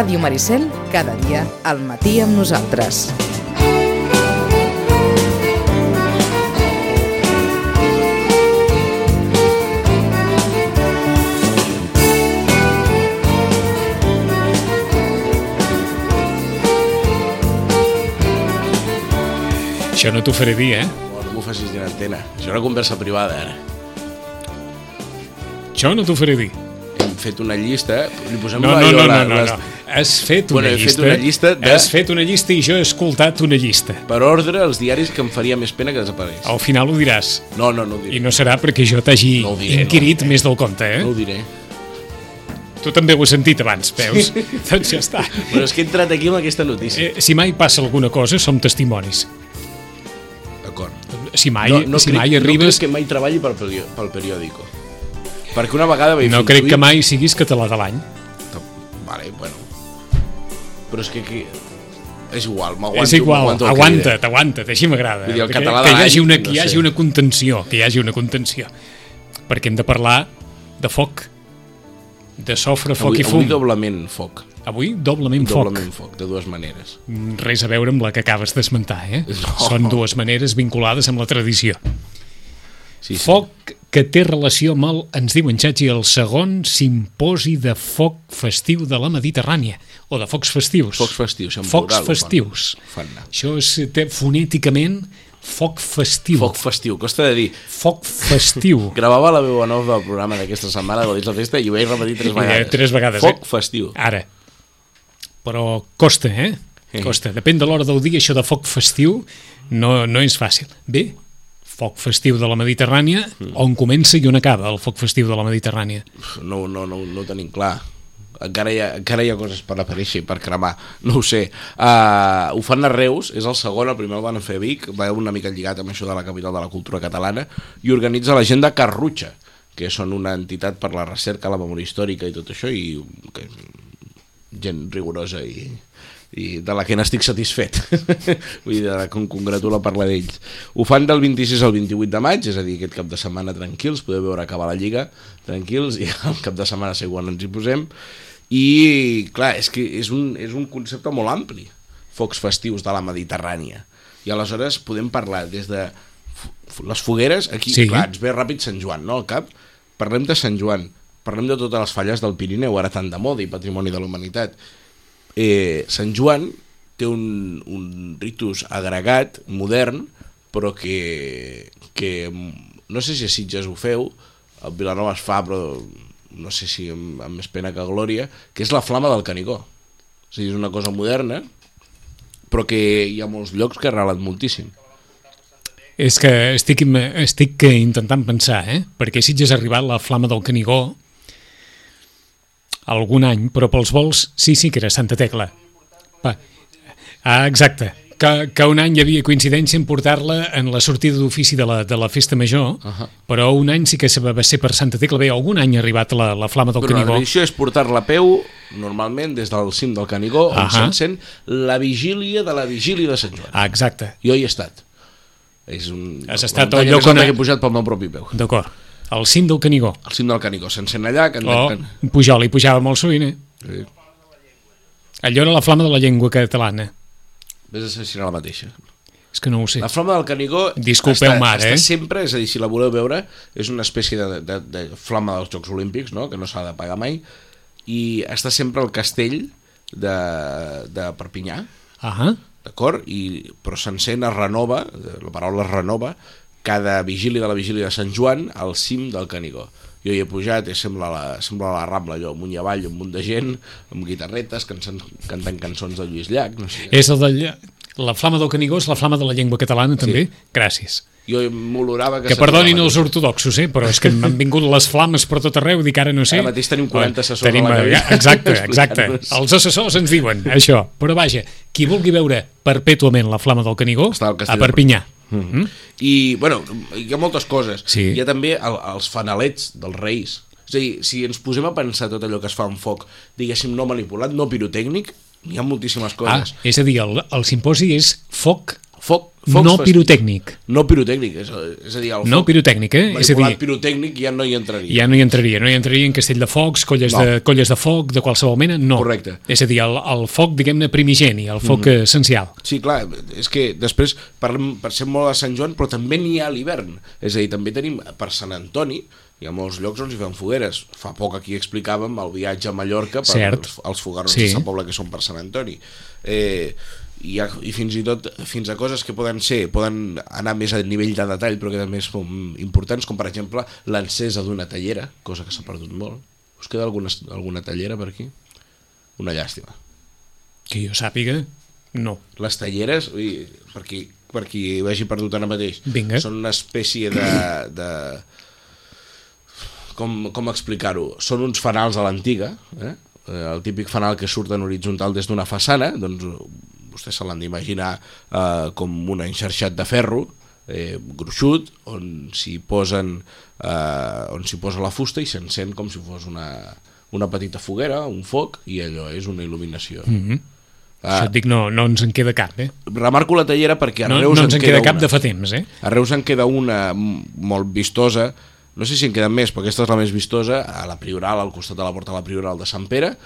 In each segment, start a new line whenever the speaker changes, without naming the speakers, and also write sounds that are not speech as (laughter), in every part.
Ràdio Maricel, cada dia al matí amb nosaltres.
Això no t'ho faré dir, eh?
Oh, no m'ho facis dir en antena. Això és una conversa privada, ara.
Això no t'ho faré dir.
Hem fet una llista, li posem
No,
la
no, no, no, no,
les-
no. Has fet
Bueno,
una
fet
llista.
una llista de-
Has fet una llista i jo he escoltat una llista.
Per ordre, els diaris que em faria més pena que desaparegués.
Al final ho diràs.
No, no, no ho diré.
I no serà perquè jo t'hagi
No diré,
inquirit més del compte, eh?
No ho diré.
Tu també ho has sentit abans, veus? (laughs) doncs ja està.
Però és que he entrat aquí amb aquesta notícia.
Eh, si mai passa alguna cosa, som testimonis.
D'acord.
Si mai,
no, no
si
crec,
mai
No
arribes...
crec que mai treballi pel, pel periòdico. Perquè una vegada vaig
No crec que mai siguis català de l'any.
Vale, bueno. Però és que aquí... És igual, m'aguanto.
És igual, aguanta't, aguanta't, així m'agrada. Que- que hi hagi una,
no
que hi hagi una contenció, que hi hagi una contenció. Perquè hem de parlar de foc, de sofre, foc
Avui,
i fum.
avui doblement foc.
Avui doblement foc.
Doblement foc, de dues maneres.
Mm, Res a veure amb la que acabes d'esmentar, eh? (laughs)
No.
Són dues maneres vinculades amb la tradició.
Sí, sí.
Foc que té relació amb el, ens diu en Xachi, el segon simposi de foc festiu de la Mediterrània, o de focs festius.
Focs festius,
Focs
plural fan.
festius.
Fan anar.
Això és té, fonèticament foc festiu.
Foc festiu, costa de dir.
Foc festiu. (laughs)
Gravava la veu en off del programa d'aquesta setmana de la festa i ho vaig repetir tres (laughs)
Eh,
vegades.
tres vegades,
Foc
eh?
festiu.
Ara. Però costa, eh? Costa. Depèn de l'hora del dia, això de foc festiu no, no és fàcil. Bé, foc festiu de la Mediterrània,
Mm.
on comença i on acaba el foc festiu de la Mediterrània?
No, no, no, no ho tenim clar. Encara hi, ha, encara hi ha coses per aparèixer, per cremar, no ho sé. Uh, ho fan a Reus, és el segon, el primer el van fer a Vic, va una mica lligat amb això de la capital de la cultura catalana, i organitza la gent de Carrutxa, que són una entitat per la recerca, la memòria històrica i tot això, i que, gent rigorosa i, i de la que n'estic satisfet. (laughs) Vull dir, de la que em congratulo parlar d'ells. Ho fan del 26 al 28 de maig és a dir, aquest cap de setmana tranquils podeu veure acabar la lliga tranquils i (laughs) el cap de setmana quan ens hi posem i clar, és que és un, és un concepte molt ampli focs festius de la Mediterrània. I aleshores podem parlar des de les fogueres, aquí
Sí.
clar, ens ve ràpid Sant Joan, no, al cap? Parlem de Sant Joan, parlem de totes les falles del Pirineu, ara tan de moda i patrimoni de la humanitat. Eh, Sant Joan té un, un ritus agregat, modern, però que, que no sé si a Sitges ho feu, a Vilanova es fa, però no sé si amb, amb més pena que glòria, que és la flama del Canigó. A dir, és una cosa moderna, però que hi ha molts llocs que ha moltíssim.
És que estic, estic intentant pensar, eh? Perquè Sitges ha arribat la flama del Canigó algun any, però pels vols sí, sí que era Santa Tecla. Va. Ah, exacte. Que, que un any hi havia coincidència en portar-la en la sortida d'ofici de, la, de la festa major, uh -huh. però un any sí que va ser per Santa Tecla. Bé, algun any ha arribat la, la flama del
Però la
Canigó.
tradició és portar-la a peu, normalment, des del cim del Canigó, on
Ahà.
s'encén la vigília de la vigília de Sant Joan.
Ah, exacte.
Jo hi he estat. És un,
Has estat al lloc on-
que he pujat pel meu propi peu.
D'acord. Al cim del Canigó.
Al cim del Canigó. S'encén allà, cantant.
Oh,
can...
Pujol hi pujava molt sovint, eh?
Sí.
Allò era la flama de la llengua catalana.
Vés a saber si era la mateixa.
És que no ho sé.
La flama del Canigó
Disculpeu,
està,
mare,
està
eh?
sempre, és a dir, si la voleu veure, és una espècie de, de, de flama dels Jocs Olímpics, no? que no s'ha de pagar mai, i està sempre al castell de, de Perpinyà,
Ah,
d'acord? I, però s'encén, es renova, la paraula es renova, cada vigília de la vigília de Sant Joan al cim del Canigó. Jo hi he pujat i sembla la, sembla la Rambla, allò, amunt i avall, un munt de gent, amb guitarretes, cantant, cantant cançons de Lluís Llach, no sé.
és el de... La flama del Canigó és la flama de la llengua catalana, també?
Sí.
Gràcies.
Jo m'olorava que...
Que perdonin els ortodoxos, eh? però és que m'han vingut les flames per tot arreu, dic ara no sé.
Ara mateix tenim 40 assessors
tenim,
a la cabina
ja, Exacte, (laughs) exacte. Els assessors ens diuen això. Però vaja, qui vulgui veure perpètuament la flama del Canigó, a
castell de
Perpinyà. Mm?
I, bueno, hi ha moltes coses.
Sí.
Hi ha també el, els fanalets dels reis. És a dir, si ens posem a pensar tot allò que es fa amb foc, diguéssim, no manipulat, no pirotècnic, hi ha moltíssimes
Ah,
coses.
és a dir, el, el simposi és foc, foc,
foc,
no pirotècnic.
No pirotècnic, és, és a dir, el
No
foc
pirotècnic, eh? És a dir,
pirotècnic ja no hi entraria.
ja no hi entraria. No hi entraria en castell de focs, colles,
No.
de, colles de foc, de qualsevol mena, no.
Correcte.
És a dir, el, el foc, diguem-ne, primigeni, el foc mm. essencial.
Sí, clar, és que després parlem, pensem molt a Sant Joan, però també n'hi ha a l'hivern. És a dir, també tenim per Sant Antoni, hi ha molts llocs on s'hi fan fogueres. Fa poc aquí explicàvem el viatge a Mallorca per
Cert.
els, els fogarons
Sí.
de Sant Poble que són per Sant Antoni. Eh, i, ha, i fins i tot fins a coses que poden ser poden anar més a nivell de detall però que també són importants com per exemple l'encesa d'una tallera cosa que s'ha perdut molt us queda alguna, alguna tallera per aquí? una llàstima
Que jo sàpiga, no.
les talleres, dir, per qui, per qui ho hagi perdut ara mateix,
Vinga.
són una espècie de... de com, com explicar-ho? Són uns fanals a l'antiga, eh? Eh, el típic fanal que surt en horitzontal des d'una façana, doncs vostès se l'han d'imaginar eh, com un enxarxat de ferro, eh, gruixut, on s'hi posen eh, on s'hi posa la fusta i s'encén com si fos una, una petita foguera, un foc, i allò és una il·luminació.
Mm -hmm.
Ah.
Això et dic, no, no ens en queda cap, eh?
Remarco la tallera perquè a
No,
Reus
no ens en queda cap
una.
de fa temps, eh?
A Reus en queda una molt vistosa, no sé si en queden més, però aquesta és la més vistosa, a la Prioral, al costat de la porta de la Prioral de Sant Pere,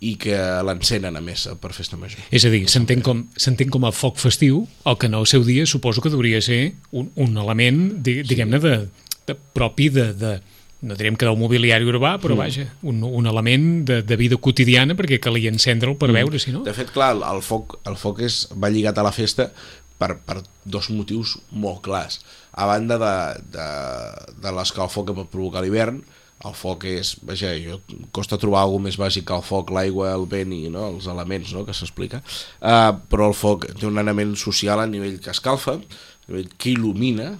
i que l'encenen a més per festa major.
És a dir, s'entén com, com a foc festiu, el que no al seu dia suposo que hauria ser un, un element, di- diguem-ne, de, de, propi de, de, no direm que del mobiliari urbà, però vaja, un, un element de, de vida quotidiana perquè calia encendre'l per veure, si no?
De fet, clar, el, el foc, el foc és, va lligat a la festa per, per dos motius molt clars. A banda de, de, de l'escalfor que pot provocar l'hivern, el foc és, vaja, jo, costa trobar alguna més bàsic que el foc, l'aigua, el vent i no, els elements no, que s'explica, uh, però el foc té un element social a nivell que escalfa, a nivell que il·lumina,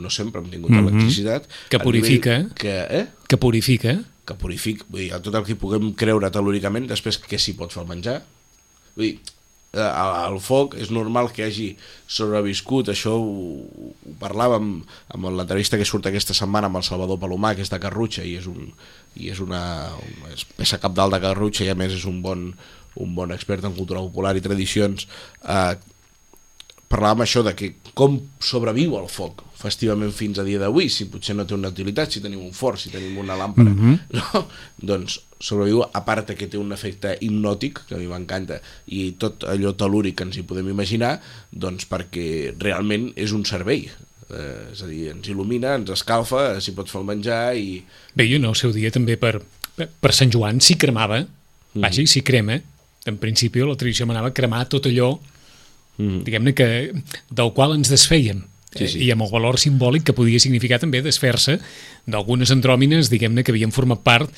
no sempre hem tingut
Mhm.
electricitat,
Que purifica.
Que, eh?
Que purifica.
que purifica, vull dir, tot el que puguem creure telúricament, després què s'hi pot fer al menjar? Vull dir, eh, el foc és normal que hagi sobreviscut, això ho, ho parlàvem amb l'entrevista que surt aquesta setmana amb el Salvador Palomar, que és de Carrutxa i és, un, i és una, una peça capdalt de Carrutxa i a més és un bon, un bon expert en cultura popular i tradicions eh, parlàvem això de que com sobreviu el foc festivament fins a dia d'avui, si potser no té una utilitat, si tenim un forn, si tenim una làmpara, mm -hmm. (laughs) no? doncs sobreviu, a part que té un efecte hipnòtic, que a mi m'encanta, i tot allò telúric que ens hi podem imaginar, doncs perquè realment és un servei, eh, és a dir, ens il·lumina, ens escalfa, s'hi pot fer el menjar i...
Bé, jo no, al seu dia també per, per Sant Joan s'hi cremava,
Mm.
vaja, s'hi crema. En principi la tradició manava cremar tot allò,
Mm.
diguem-ne, que del qual ens desfèiem.
Sí, sí.
I amb el valor simbòlic que podia significar també desfer-se d'algunes andròmines, diguem-ne, que havien format part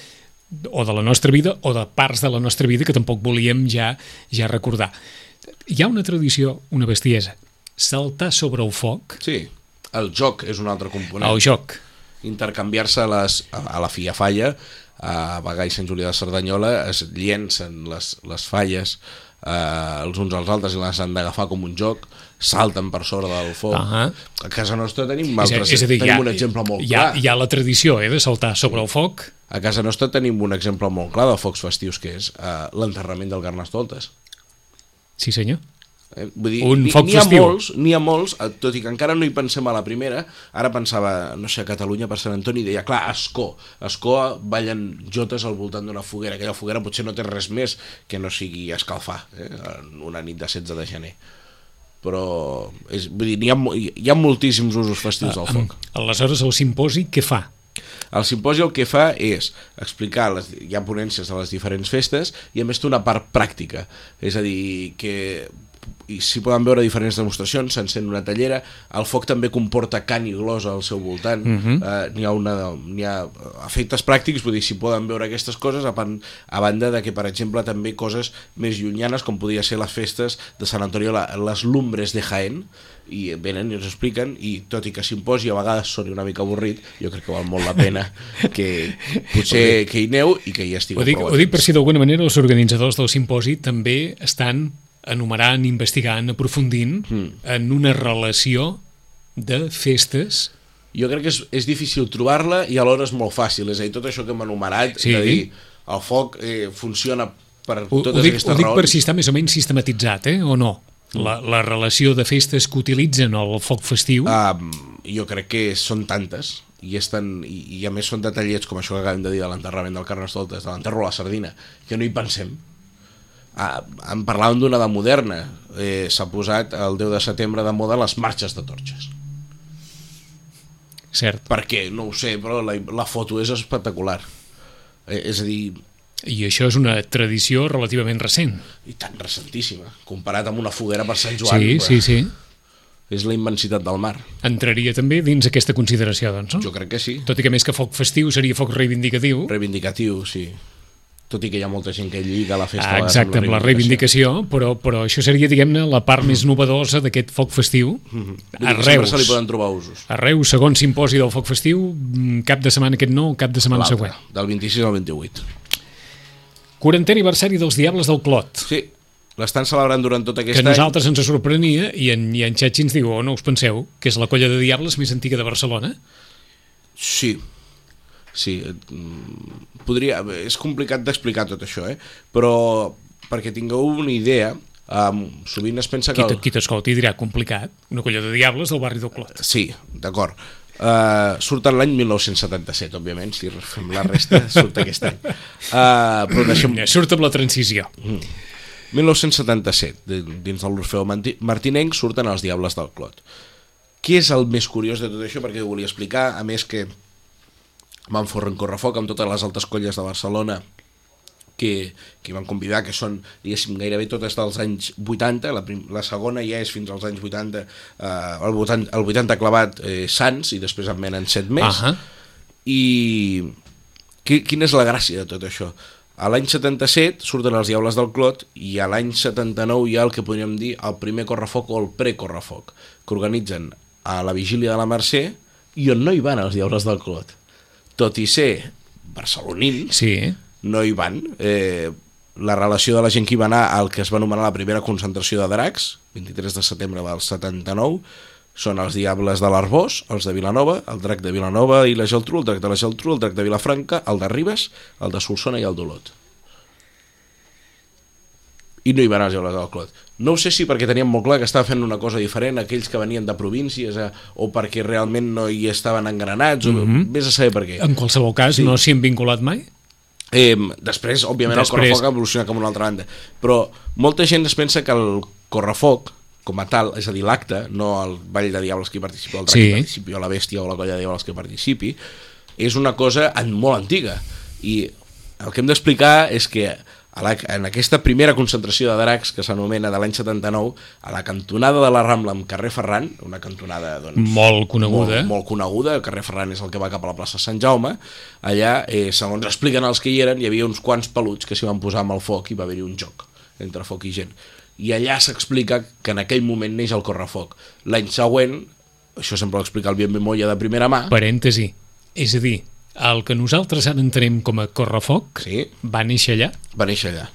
o de la nostra vida o de parts de la nostra vida que tampoc volíem ja ja recordar. Hi ha una tradició, una bestiesa, saltar sobre el foc,
Sí, el joc és un altre component.
el joc.
intercanviar-se les, a, a la Fia Falla, a Bagà i Sant Julià de Cerdanyola, es llencen les, les falles eh, els uns als altres i les han d'agafar com un joc, salten per sobre del foc.
Ahà.
A casa nostra tenim,
És a,
altres,
és a dir,
tenim
ha,
un exemple molt
hi ha,
clar.
hi ha la tradició eh, de saltar sobre el foc,
A casa nostra tenim un exemple molt clar de focs festius, que és eh, l'enterrament del Carnestoltes.
sí senyor.
Eh? Vull dir,
Un foc
n'hi ha molts, n'hi ha molts, eh, tot i que encara no hi pensem a la primera, ara pensava, no sé, a Catalunya per Sant Antoni, deia, clar, Escó, Escó ballen jotes al voltant d'una foguera, aquella foguera potser no té res més que no sigui escalfar, eh? una nit de 16 de gener. Però, és, vull dir, hi ha, hi ha moltíssims usos festius del foc.
Aleshores, el simposi, què fa?
El simposi el que fa és explicar, les, hi ha ponències de les diferents festes i a més té una part pràctica, és a dir, que i s'hi poden veure diferents demostracions, s'encén una tallera, el foc també comporta cant i glosa al seu voltant, uh -huh. eh, n'hi ha, una, ha efectes pràctics, vull dir, s'hi poden veure aquestes coses, a, pan, a banda de que, per exemple, també coses més llunyanes, com podria ser les festes de Sant Antoni, la, les lumbres de Jaén, i venen i ens expliquen i tot i que simposi a vegades soni una mica avorrit jo crec que val molt la pena que (laughs) potser que hi aneu i que hi estigueu
Ho dic, ho dic per si d'alguna manera els organitzadors del simposi també estan enumerant, investigant, aprofundint mm. en una relació de festes
jo crec que és, és difícil trobar-la i alhora és molt fàcil, és a dir, tot això que hem enumerat
Sí.
de dir, el foc eh, funciona per
ho,
totes
ho dic,
aquestes
ho dic
raons
per si està més o menys sistematitzat, eh, o no? la, la relació de festes que utilitzen el foc festiu...
Um, jo crec que són tantes i, és tan, i, i a més són detallets com això que acabem de dir de l'enterrament del Carnestoltes, de l'enterro a la sardina, que no hi pensem. Ah, en parlàvem d'una de moderna, eh, s'ha posat el 10 de setembre de moda les marxes de torxes.
Cert.
Perquè, no ho sé, però la, la foto és espectacular. Eh, és a dir,
I això és una tradició relativament recent.
i tan recentíssima, comparat amb una foguera per Sant Joan.
Sí,
però
sí, sí.
És la immensitat del mar.
Entraria també dins aquesta consideració, doncs, no?
Jo crec que sí.
Tot i que més que foc festiu seria foc reivindicatiu.
Reivindicatiu, sí. Tot i que hi ha molta gent que lliga la festa
Ah,
a
exacte, amb la reivindicació, però, però això seria, diguem-ne, la part més novedosa d'aquest foc festiu.
Vull
A
dir que sempre
Reus.
se li poden trobar usos.
A Reus, segon simposi del foc festiu, mm, cap de setmana aquest no, cap de setmana següent.
del 26 al 28.
40è aniversari dels Diables del Clot.
Sí, l'estan celebrant durant tot
que
aquest
a
any.
nosaltres ens sorprenia i en, i en Xatxi ens diu, oh, no us penseu, que és la colla de Diables més antiga de Barcelona?
Sí, sí. Mm, Podria... És complicat d'explicar tot això, eh? Però perquè tingueu una idea, um, sovint es pensa que...
Qui,
El...
t- qui t'escolti dirà complicat, una colla de Diables del barri del Clot.
Sí, d'acord. Uh, surten l'any 1977, òbviament, si fem la resta, (laughs) surt aquest any. Uh, però deixem...
Ja surt amb la transició.
1977, de- dins de Manti- Martinenc, surten els Diables del Clot. Què és el més curiós de tot això? Perquè ho volia explicar, a més que van fórrer en correfoc amb totes les altes colles de Barcelona que, que van convidar, que són, diguéssim, gairebé totes dels anys 80, la, prim, la segona ja és fins als anys 80, eh, el, 80 el 80 clavat eh, Sants, i després en menen 7 més,
Ahà.
i qui, quina és la gràcia de tot això? A l'any 77 surten els Diables del Clot i a l'any 79 hi ha el que podríem dir el primer correfoc o el precorrefoc, que organitzen a la vigília de la Mercè i on no hi van els Diables del Clot. Tot i ser barcelonins,
Sí,
no hi van. Eh, la relació de la gent que hi va anar al que es va anomenar la primera concentració de dracs, 23 de setembre del 79, són els Diables de l'Arbós, els de Vilanova, el drac de Vilanova i la Geltrú, el drac de la Geltrú, el drac de Vilafranca, el de Ribes, el de Solsona i el d'Olot. I no hi van els Diables del Clot. No ho sé si perquè teníem molt clar que estava fent una cosa diferent aquells que venien de províncies eh, o perquè realment no hi estaven engranats, o vés a saber per què.
en qualsevol cas,
Sí.
no s'hi han vinculat mai?
Eh, després, òbviament,
Després.
el correfoc ha evolucionat cap a una altra banda. Però molta gent es pensa que el correfoc, com a tal, és a dir, l'acte, no el ball de diables que hi participa, el drac
Sí.
que participi, o la bèstia o la colla de diables que participi, és una cosa en, molt antiga. I el que hem d'explicar és que a la, en aquesta primera concentració de dracs que s'anomena de l'any 79, a la cantonada de la Rambla amb carrer Ferran, una cantonada doncs,
Molt coneguda.
molt, molt coneguda, el carrer Ferran és el que va cap a la plaça Sant Jaume, allà, eh, segons expliquen els que hi eren, hi havia uns quants peluts que s'hi van posar amb el foc i va haver-hi un joc entre foc i gent. I allà s'explica que en aquell moment neix el correfoc. L'any següent, això sempre ho explica el Bien de primera mà,
Parèntesi. És a dir, el que nosaltres ara entenem com a correfoc
sí,
va néixer allà.
va néixer allà.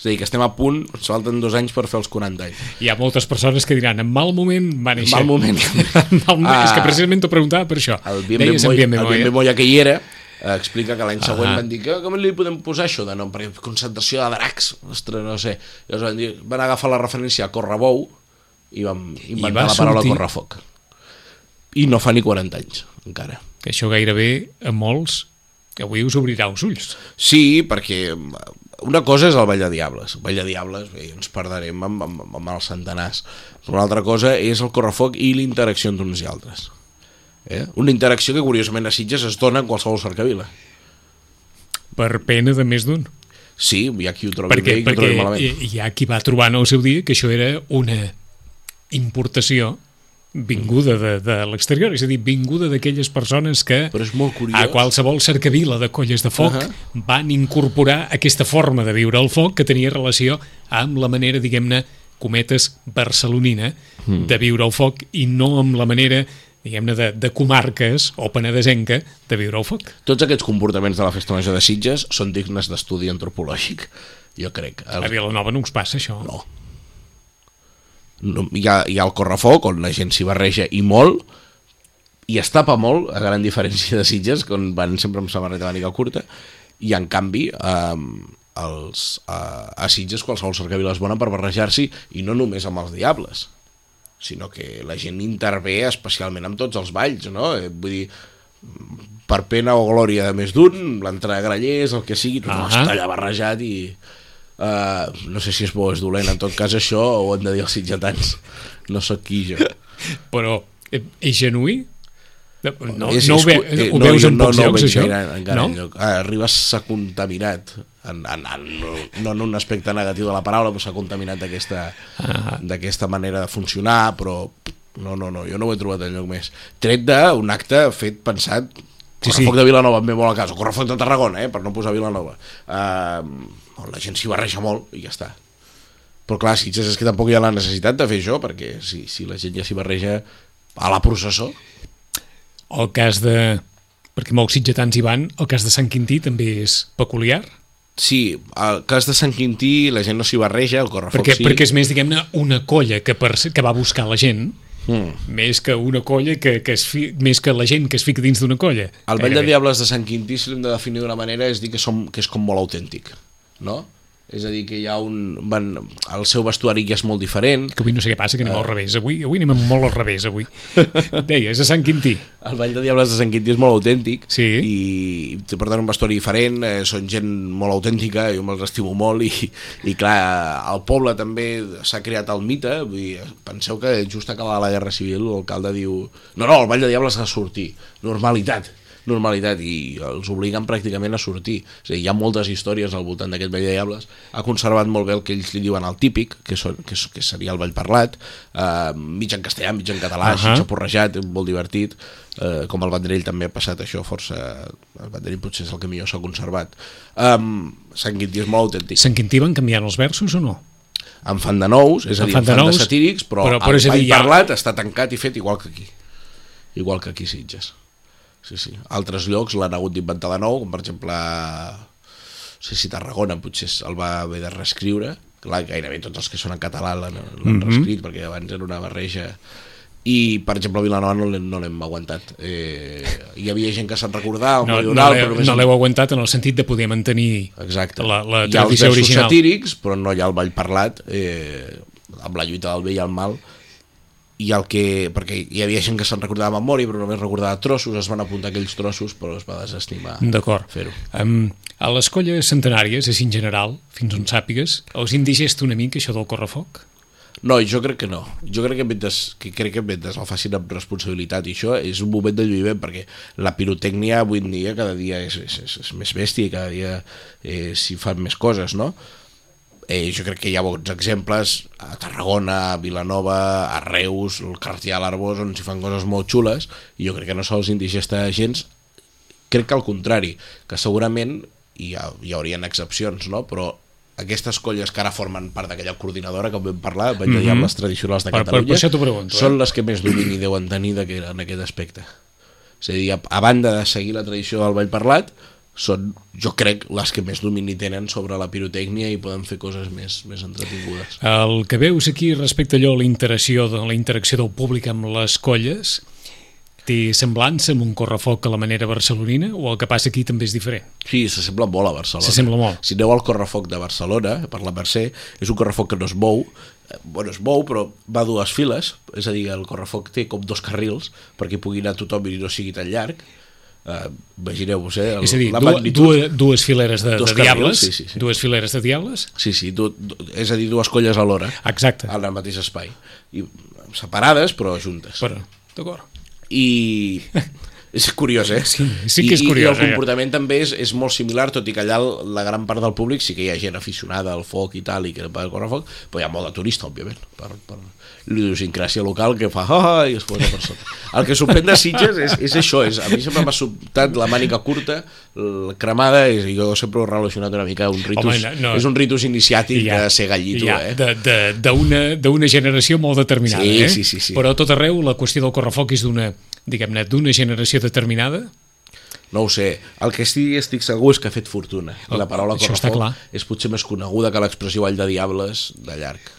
És a dir, que estem a punt, ens falten dos anys per fer els 40 anys.
Hi ha moltes persones que diran, en mal moment va néixer.
mal moment.
en mal moment. (laughs)
Ah.
És que precisament t'ho preguntava per això.
El Bien
Deies en Bien
el que hi era eh, explica que l'any següent
Ah.
van dir que com li podem posar això de nom, perquè concentració de dracs, ostres, no sé. Llavors van, dir, van agafar la referència a Correbou i vam inventar
va
la paraula
sortir-
Correfoc. I no fa ni 40 anys, encara.
Que això gairebé a molts que avui us obrirà els ulls.
Sí, perquè una cosa és el Ball de Diables. El Ball de Diables, bé, ens perdrem amb, amb, amb els centenars. Però una altra cosa és el correfoc i la interacció entre uns i altres. Eh? Una interacció que curiosament a Sitges es dona en qualsevol cercavila.
Per pena de més d'un.
Sí, hi ha qui ho trobi
Perquè,
bé i qui ho trobi malament.
hi ha qui va trobar en el seu dia que això era una importació vinguda de, de l'exterior, és a dir, vinguda d'aquelles persones que
Però és molt curiós.
a qualsevol cercavila de colles de foc
Ahà.
van incorporar aquesta forma de viure el foc que tenia relació amb la manera, diguem-ne, cometes, barcelonina
Hmm.
de viure el foc i no amb la manera diguem-ne, de, de comarques o penedesenca de viure el foc.
Tots aquests comportaments de la Festa Major de Sitges són dignes d'estudi antropològic, jo crec.
A
El,
Vilanova no us passa això.
no. Hi, ha, hi ha el correfoc, on la gent s'hi barreja i molt, i es tapa molt, a gran diferència de Sitges, on van sempre amb samarreta màniga curta, i en canvi, eh, els, a, a Sitges qualsevol cercavila és bona per barrejar-s'hi i no només amb els diables sinó que la gent intervé especialment amb tots els balls, no? Eh, vull dir, per pena o glòria de més d'un, l'entrada de grallers, el que sigui, tothom uh
Ahà.
està allà barrejat i... Uh, no sé si és bo o és dolent, en tot cas això ho han de dir els sitgetans. No sóc qui jo.
Però eh, és genuí? No, no,
És-
no ho, ve,
eh,
ho veus
jo
en pocs
no,
llocs,
no
això?
gaire encara
no?
enlloc. Ah, arribes s'ha contaminat en, en, en, no en un aspecte negatiu de la paraula però s'ha contaminat d'aquesta
Ah.
manera de funcionar però no, no, no, jo no ho he trobat enlloc més tret d'un acte fet pensat
Sí,
Correfoc
sí.
de Vilanova em ve molt a casa, Correfoc de Tarragona, eh, per no posar Vilanova. Uh, la gent s'hi barreja molt i ja està. Però clar, Sitges és que tampoc hi ha la necessitat de fer això, perquè si, si la gent ja s'hi barreja a la processó,
El cas de... Perquè molts sitgetans hi van, el cas de Sant Quintí també és peculiar,
Sí, al cas de Sant Quintí la gent no s'hi barreja, el correfoc
perquè,
sí.
perquè és més, diguem-ne, una colla que, per, que va buscar la gent,
Mm.
més que una colla que, que es fi, més que la gent que es fica dins d'una colla.
El Vall de. Diables de Sant Quintí, si l'hem de definir d'una manera, és dir que, som, que és com molt autèntic, no? És a dir, que hi ha un... Van, el seu vestuari ja és molt diferent,
Que avui no sé què passa, que anem
Ah.
al revés. Avui, avui anem molt al revés, avui. (laughs) Deies, a Sant Quintí.
El Vall de Diables de Sant Quintí és molt autèntic
Sí.
i té per tant un vestuari diferent, eh, són gent molt autèntica, jo me'ls estimo molt i, i clar, al poble també s'ha creat el mite, vull dir, penseu que just acabada la Guerra Civil l'alcalde diu, no, no, el Vall de Diables ha de sortir, normalitat normalitat i els obliguen pràcticament a sortir és a dir, hi ha moltes històries al voltant d'aquest Vall de Diables ha conservat molt bé el que ells li diuen el típic que, són, que, que seria el Vall Parlat eh, mig en castellà, mig en català uh. -huh. xapurrejat, molt divertit eh, com el Vendrell també ha passat això força el Vendrell potser és el que millor s'ha conservat um, Sant Quintí és molt autèntic
Sant Quintí van canviant els versos o no?
en fan de nous, és a
En
dir,
fan
en
de
fan de,
nous,
satírics però,
però-
però,
però és a
el
dir, ja-
Parlat està tancat i fet igual que aquí igual que aquí Sitges sí, sí. altres llocs l'han hagut d'inventar de nou com per exemple no sé si Tarragona potser el va haver de reescriure clar, gairebé tots els que són en català l'han mm. -hmm. reescrit perquè abans era una barreja i per exemple a Vilanova no l'hem no l'hem aguantat eh, hi havia gent que se'n recordava
No,
no,
l'heu no l'heu aguantat en el sentit de poder mantenir
Exacte.
la, la
hi ha els
tradició
versos
original.
satírics, però no hi ha el ball parlat, eh, amb la lluita del bé i el mal, i el que, perquè hi havia gent que se'n recordava de memòria, però només recordava trossos, es van apuntar aquells trossos, però es va desestimar
D'acord.
fer-ho.
Um, a les colles centenàries, així en general, fins on sàpigues, us indigesta una mica això del correfoc?
No, jo crec que no. Jo crec que mentre, que crec que mentre el facin amb responsabilitat i això és un moment de lluïment perquè la pirotècnia avui en dia cada dia és, és, és, és més bèstia i cada dia eh, s'hi fan més coses, no? Eh, jo crec que hi ha bons exemples a Tarragona, a Vilanova, a Reus, el Cartià, a l'Arbós, on s'hi fan coses molt xules i jo crec que no se'ls indigesta gens crec que al contrari, que segurament hi, ha, hi haurien excepcions, no? però aquestes colles que ara formen part d'aquella coordinadora que vam parlar, Vall de
Mhm.
Diables Tradicionals de
Per- per-
Catalunya,
per això t'ho pregunto, eh?
són les que més domini deuen tenir en aquest aspecte. És a dir, a, a banda de seguir la tradició del ball parlat, són, jo crec, les que més domini tenen sobre la pirotècnia i poden fer coses més, més entretingudes.
El que veus aquí respecte a allò, la interacció, de, la interacció del públic amb les colles, té semblança amb un correfoc a la manera barcelonina o el que passa aquí també és diferent?
Sí, s'assembla molt a Barcelona.
S'assembla molt.
Si aneu al correfoc de Barcelona, per la Mercè, és un correfoc que no es mou, eh, bueno, es mou, però va a dues files, és a dir, el correfoc té com dos carrils perquè pugui anar tothom i no sigui tan llarg. Uh, Imagineu-vos, eh? El,
és a dir,
la magnitud...
dues, dues fileres de, de diables,
sí, sí, sí.
dues fileres de diables,
Sí, sí, du, du, és a dir, dues colles alhora,
exacte,
en el mateix espai. I, separades, però juntes.
però, d'acord.
i (laughs) és curiós, eh?
Sí, sí que és
I,
curiós,
I el
eh?
comportament també és, és molt similar, tot i que allà la gran part del públic sí que hi ha gent aficionada al foc i tal, i que va córrer foc, però hi ha molt de turista, òbviament, per, per l'idiosincràsia local que fa ah, i es posa per sota. El que sorprèn de Sitges és, és això, és, a mi sempre m'ha sobtat la mànica curta, la cremada, és, i jo sempre ho he relacionat una mica un ritus,
Home, no, no.
és un ritus iniciàtic
Ja,
de ser gallito,
ja,
eh?
de- de- d'una d'una generació molt determinada,
Sí,
eh?
sí, sí, sí.
Però a tot arreu la qüestió del correfoc és d'una, diguem-ne, d'una generació determinada?
No ho sé. El que estic, estic segur és que ha fet fortuna.
Oh,
La paraula correfoc és potser més coneguda que l'expressió Vall de Diables de llarg.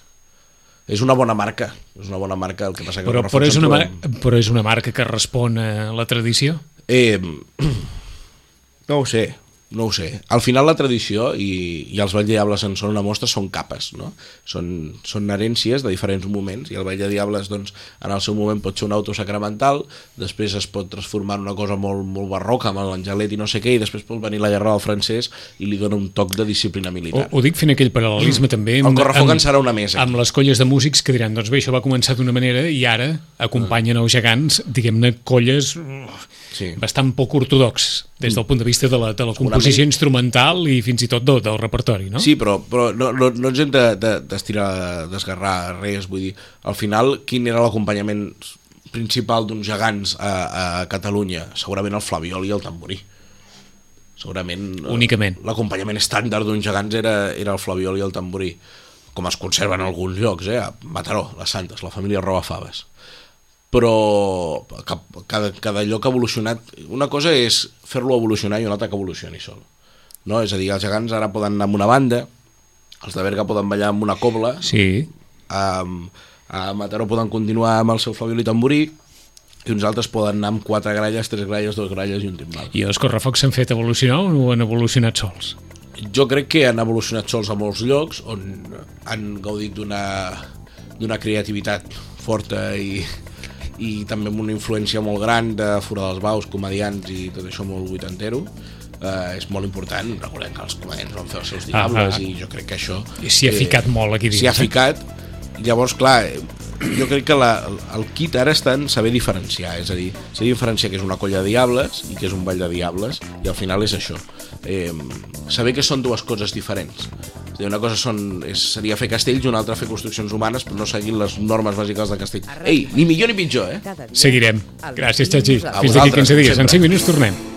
És una bona marca. És una bona marca, el que passa que
Però, però, és una mar però és una marca que respon a la tradició?
Eh, (clears throat) no ho sé. No ho sé. Al final la tradició, i, i els Vall de Diables en són una mostra, són capes, no? Són, són herències de diferents moments, i el Vall de Diables, doncs, en el seu moment pot ser un auto sacramental, després es pot transformar en una cosa molt, molt barroca, amb l'Angelet i no sé què, i després pot venir la guerra del francès i li dona un toc de disciplina militar.
Ho, ho dic fent aquell paral·lelisme mm. també
amb, el correfoc en serà una mesa.
Amb les colles de músics que diran, doncs bé, això va començar d'una manera i ara acompanyen els gegants, diguem-ne, colles sí. bastant poc ortodox des del punt de vista de la, de la composició instrumental i fins i tot del, del repertori, no?
Sí, però, però no, no, no ens hem d'estirar, de, de, d'esgarrar res, vull dir, al final, quin era l'acompanyament principal d'uns gegants a, a Catalunya? Segurament el flaviol i el tamborí. Segurament...
Eh, Únicament.
L'acompanyament estàndard d'uns gegants era, era el flaviol i el tamborí, com es conserva en alguns llocs, eh? a Mataró, les Santes, la família Roba Faves però cada, cada lloc ha evolucionat. Una cosa és fer-lo evolucionar i una altra que evolucioni sol. No? És a dir, els gegants ara poden anar amb una banda, els de Berga poden ballar amb una cobla,
sí.
a, a Mataró poden continuar amb el seu flaviol i tamborí, i uns altres poden anar amb quatre gralles, tres gralles, dos gralles i un timbal.
I els correfocs s'han fet evolucionar o han evolucionat sols?
Jo crec que han evolucionat sols a molts llocs on han gaudit d'una creativitat forta i, i també amb una influència molt gran de Fora dels Baus, comedians i tot això molt vuitantero eh, és molt important, recordem que els comedians van fer els seus diables ah, ah. i jo crec que això...
I s'hi ha eh, ficat molt aquí dins.
S'hi ha eh? ficat, llavors clar, jo crec que la, el kit ara està en saber diferenciar, és a dir, saber diferenciar que és una colla de diables i que és un ball de diables, i al final és això. Eh, saber que són dues coses diferents dir, una cosa són, és, seria fer castells i una altra fer construccions humanes, però no seguint les normes bàsiques de castell. Ei, ni millor ni pitjor, eh?
Seguirem. Gràcies, Xachi. Fins d'aquí 15 dies. En 5 minuts tornem.